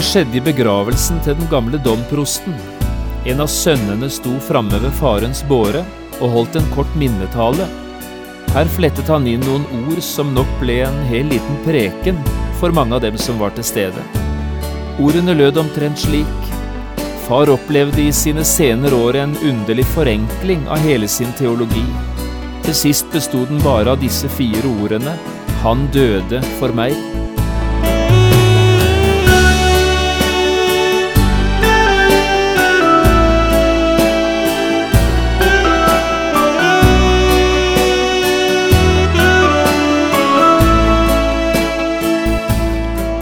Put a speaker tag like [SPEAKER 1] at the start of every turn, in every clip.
[SPEAKER 1] Det skjedde i begravelsen til den gamle domprosten. En av sønnene sto framme ved farens båre og holdt en kort minnetale. Her flettet han inn noen ord som nok ble en hel liten preken for mange av dem som var til stede. Ordene lød omtrent slik. Far opplevde i sine senere år en underlig forenkling av hele sin teologi. Til sist besto den bare av disse fire ordene Han døde for meg.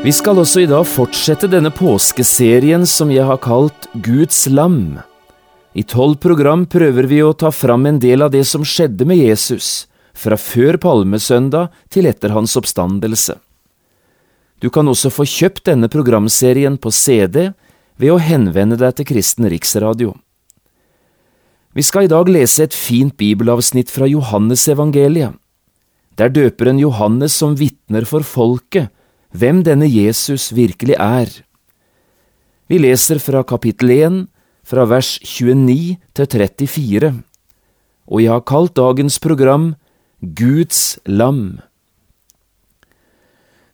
[SPEAKER 1] Vi skal også i dag fortsette denne påskeserien som jeg har kalt Guds lam. I tolv program prøver vi å ta fram en del av det som skjedde med Jesus, fra før palmesøndag til etter hans oppstandelse. Du kan også få kjøpt denne programserien på CD ved å henvende deg til Kristen Riksradio. Vi skal i dag lese et fint bibelavsnitt fra Johannesevangeliet. Der døperen Johannes som vitner for folket hvem denne Jesus virkelig er. Vi leser fra kapittel 1, fra vers 29 til 34, og jeg har kalt dagens program Guds lam.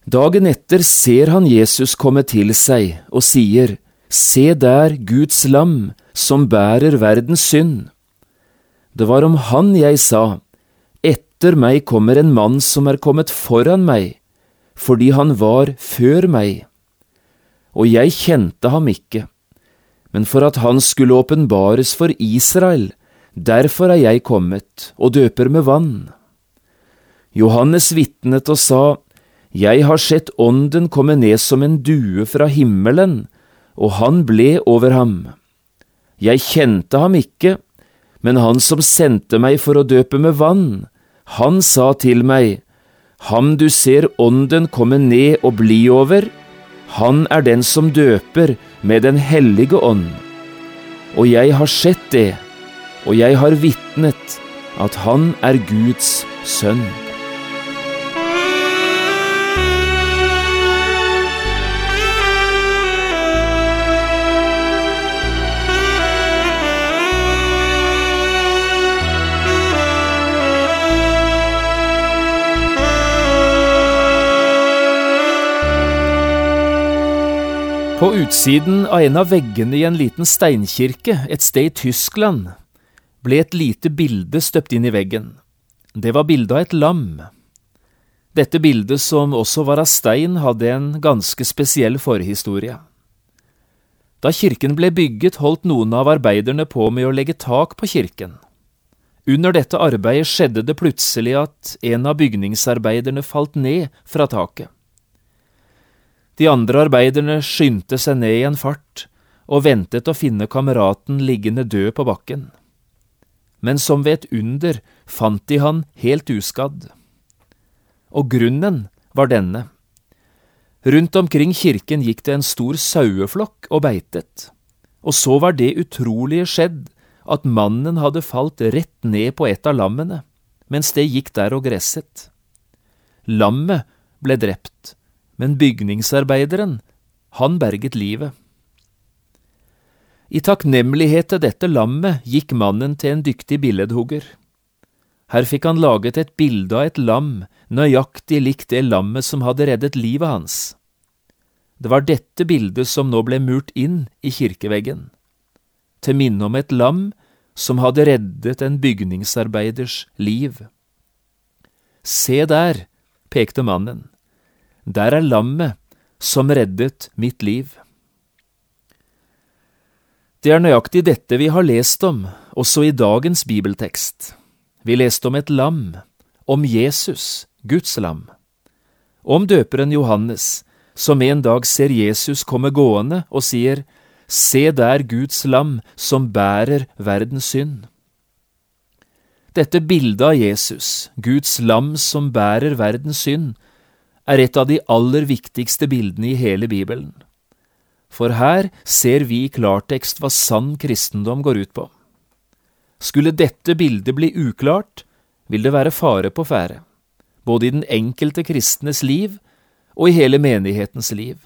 [SPEAKER 1] Dagen etter ser han Jesus komme til seg og sier, Se der Guds lam som bærer verdens synd. Det var om han jeg sa, Etter meg kommer en mann som er kommet foran meg, fordi han var før meg. Og jeg kjente ham ikke, men for at han skulle åpenbares for Israel, derfor er jeg kommet og døper med vann. Johannes vitnet og sa, Jeg har sett Ånden komme ned som en due fra himmelen, og han ble over ham. Jeg kjente ham ikke, men han som sendte meg for å døpe med vann, han sa til meg, Ham du ser Ånden komme ned og bli over, han er den som døper med Den hellige ånd. Og jeg har sett det, og jeg har vitnet at han er Guds sønn. På utsiden av en av veggene i en liten steinkirke et sted i Tyskland ble et lite bilde støpt inn i veggen. Det var bildet av et lam. Dette bildet, som også var av stein, hadde en ganske spesiell forhistorie. Da kirken ble bygget, holdt noen av arbeiderne på med å legge tak på kirken. Under dette arbeidet skjedde det plutselig at en av bygningsarbeiderne falt ned fra taket. De andre arbeiderne skyndte seg ned i en fart og ventet å finne kameraten liggende død på bakken. Men som ved et under fant de han helt uskadd. Og grunnen var denne. Rundt omkring kirken gikk det en stor saueflokk og beitet, og så var det utrolige skjedd at mannen hadde falt rett ned på et av lammene, mens det gikk der og gresset. Lammet ble drept, men bygningsarbeideren, han berget livet. I takknemlighet til dette lammet gikk mannen til en dyktig billedhugger. Her fikk han laget et bilde av et lam, nøyaktig likt det lammet som hadde reddet livet hans. Det var dette bildet som nå ble murt inn i kirkeveggen, til minne om et lam som hadde reddet en bygningsarbeiders liv. Se der, pekte mannen, der er lammet som reddet mitt liv. Det er nøyaktig dette vi har lest om, også i dagens bibeltekst. Vi leste om et lam, om Jesus, Guds lam. om døperen Johannes, som en dag ser Jesus komme gående og sier, Se der Guds lam som bærer verdens synd. Dette bildet av Jesus, Guds lam som bærer verdens synd, er et av de aller viktigste bildene i hele Bibelen. For her ser vi i klartekst hva sann kristendom går ut på. Skulle dette bildet bli uklart, vil det være fare på ferde, både i den enkelte kristnes liv og i hele menighetens liv.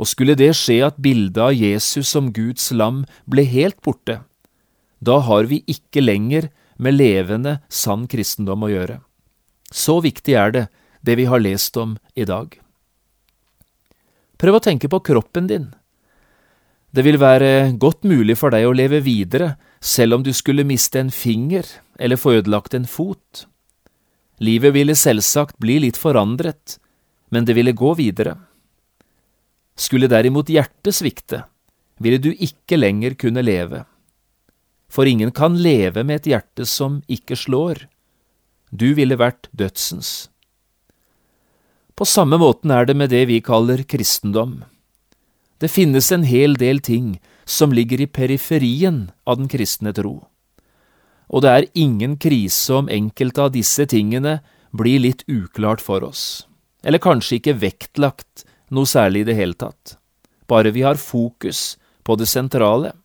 [SPEAKER 1] Og skulle det skje at bildet av Jesus som Guds lam ble helt borte, da har vi ikke lenger med levende, sann kristendom å gjøre. Så viktig er det, det vi har lest om i dag. Prøv å tenke på kroppen din. Det vil være godt mulig for deg å leve videre selv om du skulle miste en finger eller få ødelagt en fot. Livet ville selvsagt bli litt forandret, men det ville gå videre. Skulle derimot hjertet svikte, ville du ikke lenger kunne leve. For ingen kan leve med et hjerte som ikke slår. Du ville vært dødsens. På samme måten er det med det vi kaller kristendom. Det finnes en hel del ting som ligger i periferien av den kristne tro. Og det er ingen krise om enkelte av disse tingene blir litt uklart for oss, eller kanskje ikke vektlagt noe særlig i det hele tatt, bare vi har fokus på det sentrale.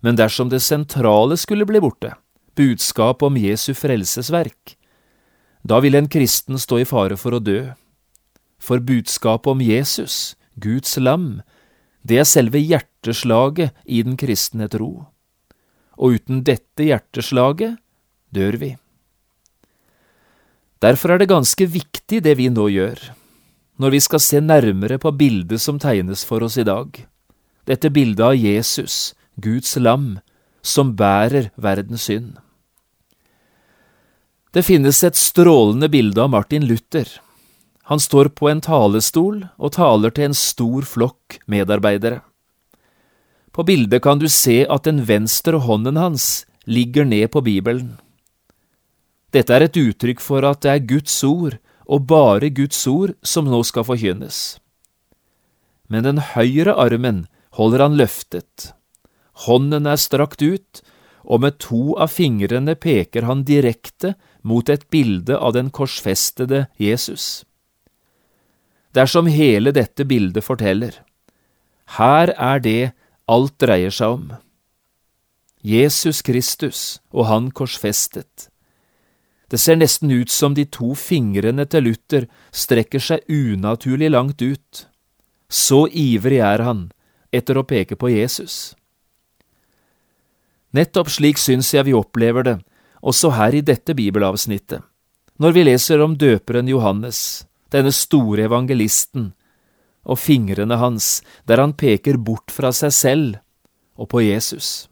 [SPEAKER 1] Men dersom det sentrale skulle bli borte, budskapet om Jesu frelsesverk, da vil en kristen stå i fare for å dø. For budskapet om Jesus, Guds lam, det er selve hjerteslaget i den kristne tro. Og uten dette hjerteslaget dør vi. Derfor er det ganske viktig det vi nå gjør, når vi skal se nærmere på bildet som tegnes for oss i dag, dette bildet av Jesus, Guds lam, som bærer verdens synd. Det finnes et strålende bilde av Martin Luther. Han står på en talestol og taler til en stor flokk medarbeidere. På bildet kan du se at den venstre hånden hans ligger ned på Bibelen. Dette er et uttrykk for at det er Guds ord, og bare Guds ord, som nå skal forkynnes. Men den høyre armen holder han løftet. Hånden er strakt ut, og med to av fingrene peker han direkte mot et bilde av den korsfestede Jesus. Det er som hele dette bildet forteller. Her er det alt dreier seg om. Jesus Kristus og Han korsfestet. Det ser nesten ut som de to fingrene til Luther strekker seg unaturlig langt ut. Så ivrig er han etter å peke på Jesus. Nettopp slik syns jeg vi opplever det, også her i dette bibelavsnittet, når vi leser om døperen Johannes, denne store evangelisten, og fingrene hans, der han peker bort fra seg selv og på Jesus.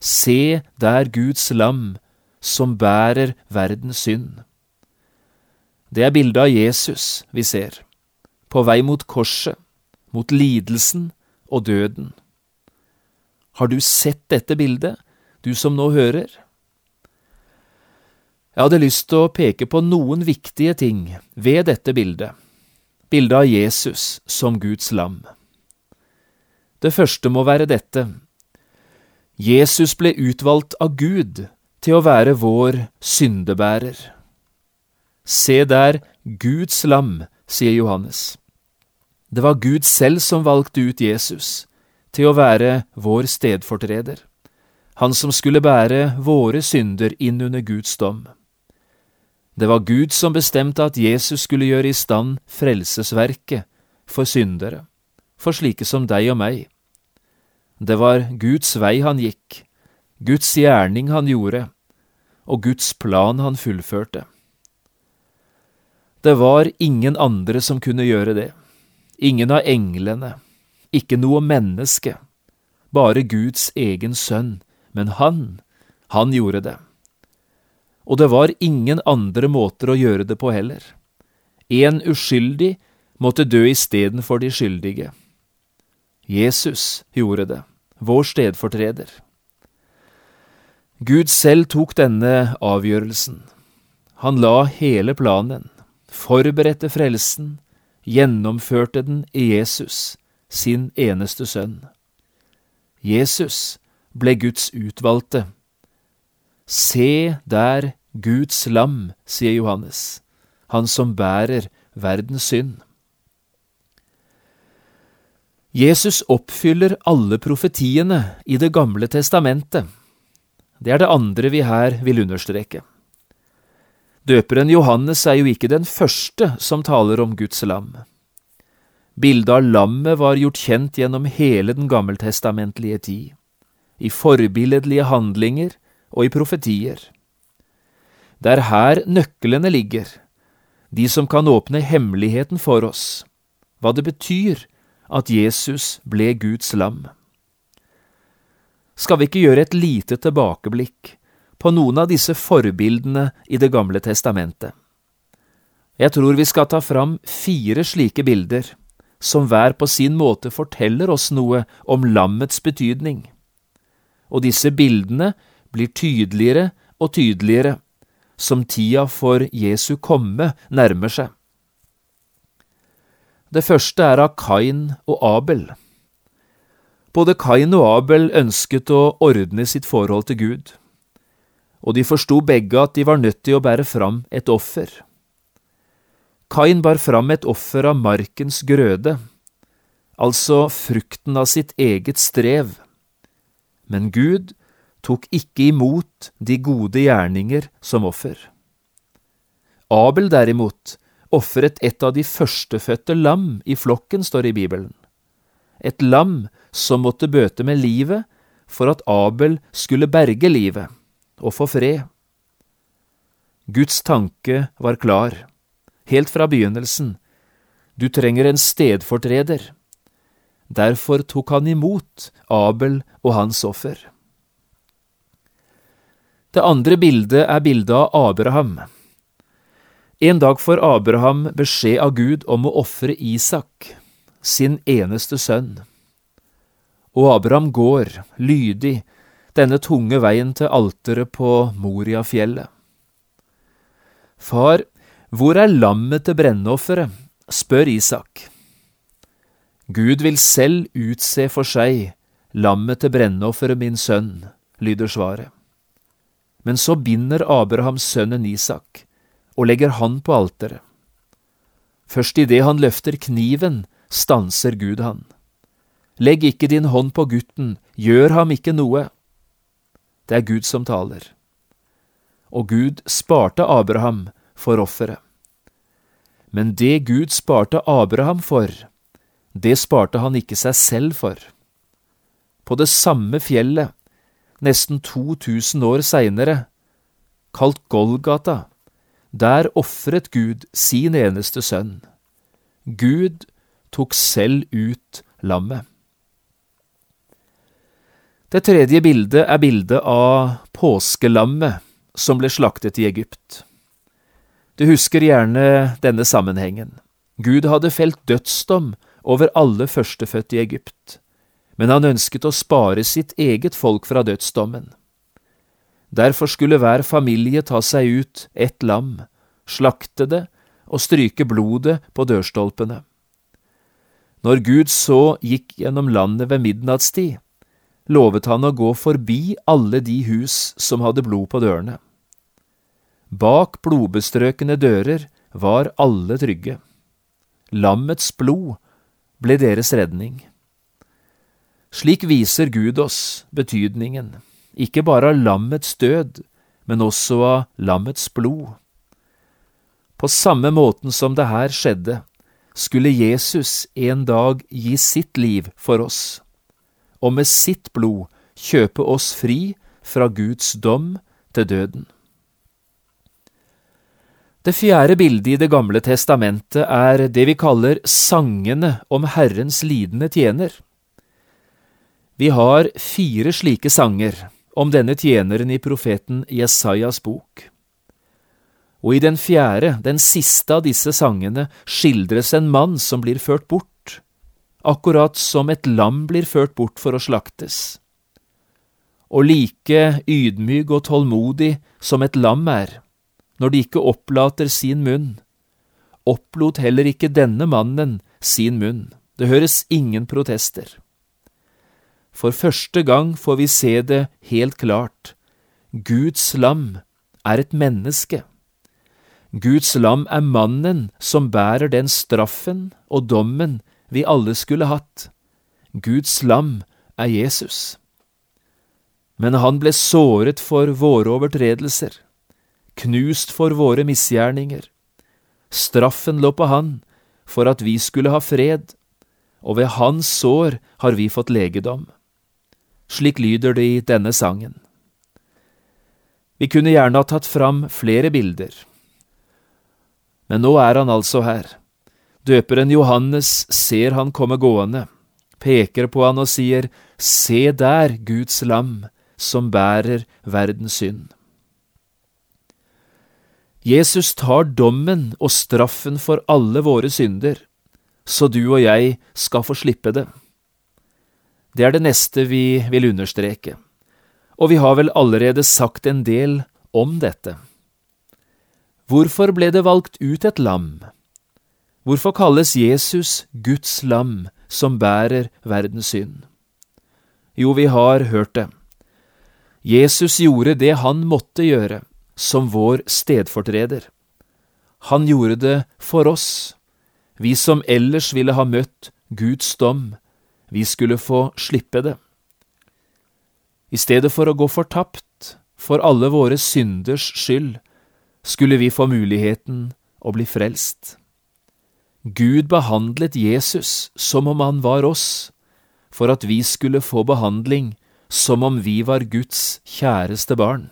[SPEAKER 1] Se der Guds lam, som bærer verdens synd. Det er bildet av Jesus vi ser, på vei mot korset, mot lidelsen og døden. Har du sett dette bildet, du som nå hører? Jeg hadde lyst til å peke på noen viktige ting ved dette bildet, bildet av Jesus som Guds lam. Det første må være dette. Jesus ble utvalgt av Gud til å være vår syndebærer. Se der, Guds lam, sier Johannes. Det var Gud selv som valgte ut Jesus til å være vår stedfortreder, han som skulle bære våre synder inn under Guds dom. Det var Gud som bestemte at Jesus skulle gjøre i stand frelsesverket for syndere, for slike som deg og meg. Det var Guds vei han gikk, Guds gjerning han gjorde, og Guds plan han fullførte. Det var ingen andre som kunne gjøre det, ingen av englene, ikke noe menneske, bare Guds egen sønn, men han, han gjorde det. Og det var ingen andre måter å gjøre det på heller. En uskyldig måtte dø istedenfor de skyldige. Jesus gjorde det, vår stedfortreder. Gud selv tok denne avgjørelsen. Han la hele planen, forberedte frelsen, gjennomførte den i Jesus, sin eneste sønn. Jesus ble Guds utvalgte. Se der Guds lam, sier Johannes, han som bærer verdens synd. Jesus oppfyller alle profetiene i Det gamle testamentet. Det er det andre vi her vil understreke. Døperen Johannes er jo ikke den første som taler om Guds lam. Bildet av lammet var gjort kjent gjennom hele den gammeltestamentlige tid, i forbilledlige handlinger og i profetier. Det er her nøklene ligger, de som kan åpne hemmeligheten for oss, hva det betyr at Jesus ble Guds lam. Skal vi ikke gjøre et lite tilbakeblikk på noen av disse forbildene i Det gamle testamentet? Jeg tror vi skal ta fram fire slike bilder som hver på sin måte forteller oss noe om lammets betydning. Og disse bildene blir tydeligere og tydeligere som tida for Jesu komme nærmer seg. Det første er av Kain og Abel. Både Kain og Abel ønsket å ordne sitt forhold til Gud, og de forsto begge at de var nødt til å bære fram et offer. Kain bar fram et offer av markens grøde, altså frukten av sitt eget strev. Men Gud tok ikke imot de gode gjerninger som offer. Abel derimot ofret et av de førstefødte lam i flokken, står i Bibelen. Et lam som måtte bøte med livet for at Abel skulle berge livet og få fred. Guds tanke var klar helt fra begynnelsen. Du trenger en stedfortreder. Derfor tok han imot Abel og hans offer. Det andre bildet er bildet av Abraham. En dag får Abraham beskjed av Gud om å ofre Isak, sin eneste sønn. Og Abraham går, lydig, denne tunge veien til alteret på Moriafjellet. Far, hvor er lammet til brennofferet? spør Isak. Gud vil selv utse for seg lammet til brennofferet, min sønn, lyder svaret. Men så binder Abraham sønnen Isak og legger han på alteret. Først idet han løfter kniven, stanser Gud han. Legg ikke din hånd på gutten, gjør ham ikke noe. Det er Gud som taler. Og Gud sparte Abraham for offeret. Men det Gud sparte Abraham for, det sparte han ikke seg selv for. På det samme fjellet, nesten 2000 år seinere, kalt Golgata, der ofret Gud sin eneste sønn. Gud tok selv ut lammet. Det tredje bildet er bildet av påskelammet som ble slaktet i Egypt. Du husker gjerne denne sammenhengen. Gud hadde felt dødsdom over alle førstefødte i Egypt, men han ønsket å spare sitt eget folk fra dødsdommen. Derfor skulle hver familie ta seg ut ett lam, slakte det og stryke blodet på dørstolpene. Når Gud så gikk gjennom landet ved midnattstid, lovet han å gå forbi alle de hus som hadde blod på dørene. Bak blodbestrøkne dører var alle trygge. Lammets blod ble deres redning. Slik viser Gud oss betydningen, ikke bare av lammets død, men også av lammets blod. På samme måten som det her skjedde, skulle Jesus en dag gi sitt liv for oss, og med sitt blod kjøpe oss fri fra Guds dom til døden. Det fjerde bildet i Det gamle testamentet er det vi kaller sangene om Herrens lidende tjener. Vi har fire slike sanger om denne tjeneren i profeten Jesajas bok. Og i den fjerde, den siste av disse sangene, skildres en mann som blir ført bort, akkurat som et lam blir ført bort for å slaktes. Og like ydmyk og tålmodig som et lam er, når de ikke opplater sin munn, opplot heller ikke denne mannen sin munn. Det høres ingen protester. For første gang får vi se det helt klart. Guds lam er et menneske. Guds lam er mannen som bærer den straffen og dommen vi alle skulle hatt. Guds lam er Jesus. Men han ble såret for våre overtredelser, knust for våre misgjerninger. Straffen lå på han for at vi skulle ha fred, og ved hans sår har vi fått legedom. Slik lyder det i denne sangen. Vi kunne gjerne ha tatt fram flere bilder. Men nå er han altså her. Døperen Johannes ser han komme gående, peker på han og sier, Se der, Guds lam, som bærer verdens synd. Jesus tar dommen og straffen for alle våre synder, så du og jeg skal få slippe det. Det er det neste vi vil understreke, og vi har vel allerede sagt en del om dette. Hvorfor ble det valgt ut et lam? Hvorfor kalles Jesus Guds lam som bærer verdens synd? Jo, vi har hørt det. Jesus gjorde det han måtte gjøre, som vår stedfortreder. Han gjorde det for oss, vi som ellers ville ha møtt Guds dom, vi skulle få slippe det. I stedet for å gå fortapt for alle våre synders skyld, skulle vi få muligheten å bli frelst. Gud behandlet Jesus som om han var oss, for at vi skulle få behandling som om vi var Guds kjæreste barn.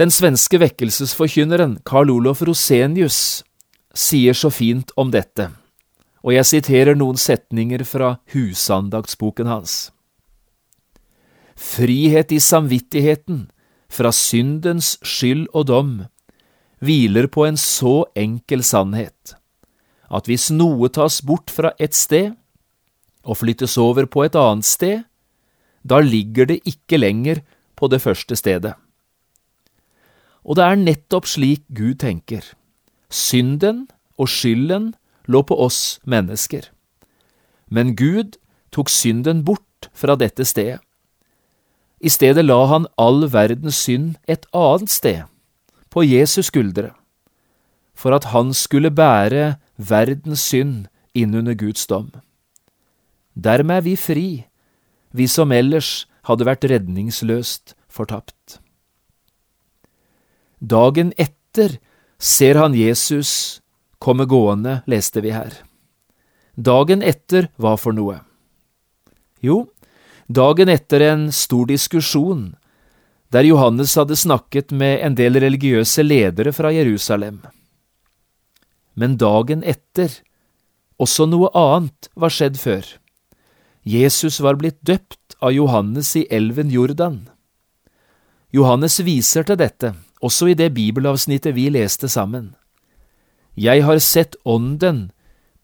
[SPEAKER 1] Den svenske vekkelsesforkynneren Karl Olof Rosenius sier så fint om dette, og jeg siterer noen setninger fra husandagsboken hans. Frihet i samvittigheten fra syndens skyld og dom hviler på en så enkel sannhet at hvis noe tas bort fra et sted og flyttes over på et annet sted, da ligger det ikke lenger på det første stedet. Og det er nettopp slik Gud tenker. Synden og skylden lå på oss mennesker. Men Gud tok synden bort fra dette stedet. I stedet la han all verdens synd et annet sted, på Jesus skuldre, for at han skulle bære verdens synd innunder Guds dom. Dermed er vi fri, vi som ellers hadde vært redningsløst fortapt. Dagen etter ser han Jesus komme gående, leste vi her. Dagen etter hva for noe? Jo, dagen etter en stor diskusjon der Johannes hadde snakket med en del religiøse ledere fra Jerusalem. Men dagen etter, også noe annet var skjedd før. Jesus var blitt døpt av Johannes i elven Jordan. Johannes viser til dette også i det bibelavsnittet vi leste sammen. Jeg har sett Ånden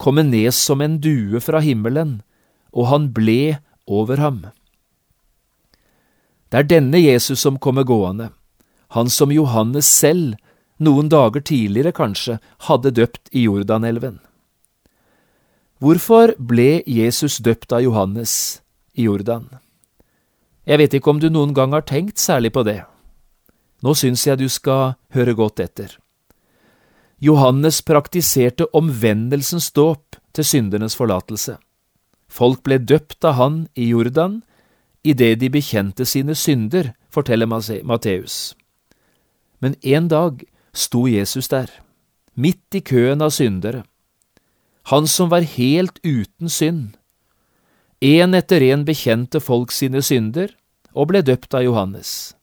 [SPEAKER 1] komme ned som en due fra himmelen, og han ble over ham. Det er denne Jesus som kommer gående, han som Johannes selv, noen dager tidligere kanskje, hadde døpt i Jordanelven. Hvorfor ble Jesus døpt av Johannes i Jordan? Jeg vet ikke om du noen gang har tenkt særlig på det. Nå syns jeg du skal høre godt etter. Johannes praktiserte omvendelsens dåp til syndernes forlatelse. Folk ble døpt av han i Jordan idet de bekjente sine synder, forteller Matteus. Men en dag sto Jesus der, midt i køen av syndere, han som var helt uten synd. En etter en bekjente folk sine synder og ble døpt av Johannes.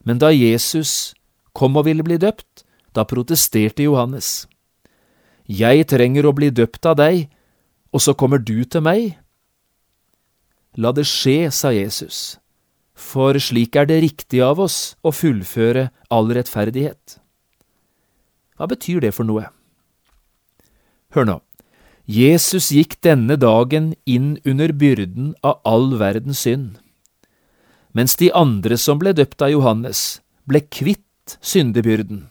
[SPEAKER 1] Men da Jesus kom og ville bli døpt, da protesterte Johannes. Jeg trenger å bli døpt av deg, og så kommer du til meg? La det skje, sa Jesus, for slik er det riktig av oss å fullføre all rettferdighet. Hva betyr det for noe? Hør nå, Jesus gikk denne dagen inn under byrden av all verdens synd mens de andre som ble døpt av Johannes, ble kvitt syndebyrden,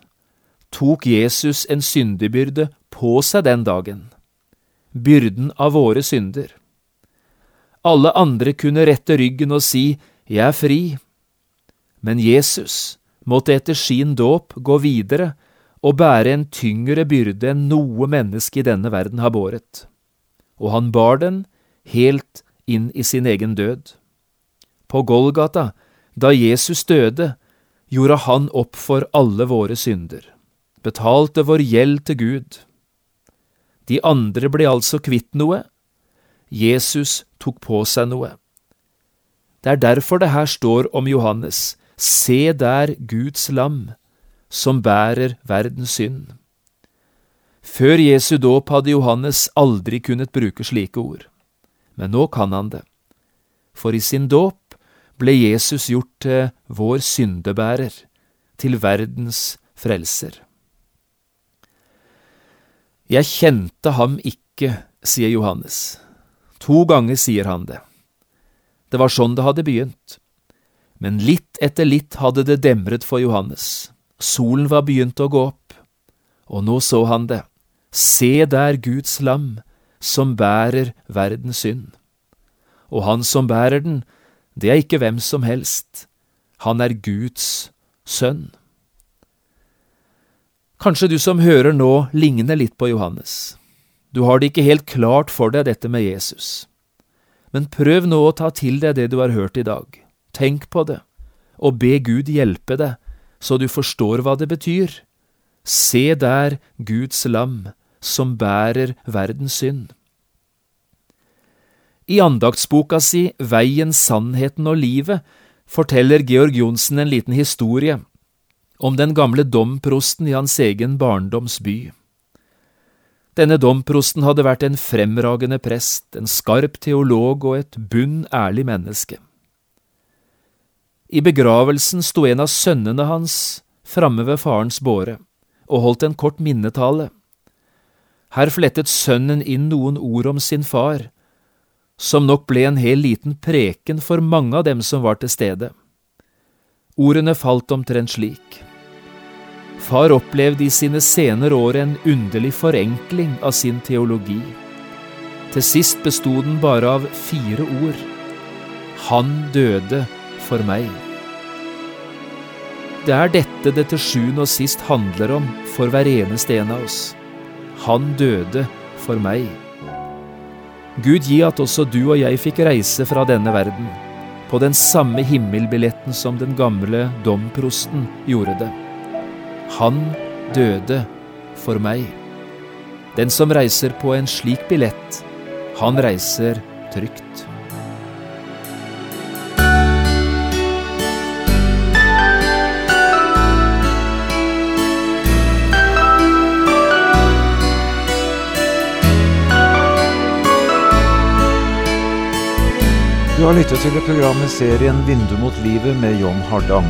[SPEAKER 1] tok Jesus en syndebyrde på seg den dagen, byrden av våre synder. Alle andre kunne rette ryggen og si Jeg er fri, men Jesus måtte etter sin dåp gå videre og bære en tyngre byrde enn noe menneske i denne verden har båret, og han bar den helt inn i sin egen død. På Golgata, da Jesus døde, gjorde han opp for alle våre synder, betalte vår gjeld til Gud. De andre ble altså kvitt noe, Jesus tok på seg noe. Det er derfor det her står om Johannes, se der Guds lam, som bærer verdens synd. Før Jesu dåp hadde Johannes aldri kunnet bruke slike ord, men nå kan han det. For i sin dåp ble Jesus gjort til vår syndebærer, til verdens frelser. Jeg kjente ham ikke, sier Johannes. To ganger sier han det. Det var sånn det hadde begynt. Men litt etter litt hadde det demret for Johannes. Solen var begynt å gå opp, og nå så han det. Se der Guds lam, som bærer verdens synd. Og han som bærer den, det er ikke hvem som helst, han er Guds sønn. Kanskje du som hører nå ligner litt på Johannes. Du har det ikke helt klart for deg dette med Jesus. Men prøv nå å ta til deg det du har hørt i dag. Tenk på det, og be Gud hjelpe deg så du forstår hva det betyr. Se der Guds lam, som bærer verdens synd. I andaktsboka si Veien, sannheten og livet forteller Georg Johnsen en liten historie om den gamle domprosten i hans egen barndoms by. Denne domprosten hadde vært en fremragende prest, en skarp teolog og et bunn ærlig menneske. I begravelsen sto en av sønnene hans framme ved farens båre og holdt en kort minnetale. Her flettet sønnen inn noen ord om sin far, som nok ble en hel liten preken for mange av dem som var til stede. Ordene falt omtrent slik. Far opplevde i sine senere år en underlig forenkling av sin teologi. Til sist besto den bare av fire ord. Han døde for meg. Det er dette det til sjuende og sist handler om for hver eneste en av oss. Han døde for meg. Gud gi at også du og jeg fikk reise fra denne verden, på den samme himmelbilletten som den gamle domprosten gjorde det. Han døde for meg. Den som reiser på en slik billett, han reiser trygt.
[SPEAKER 2] Du har lyttet til programmet serien Vindu mot livet med John Hardang.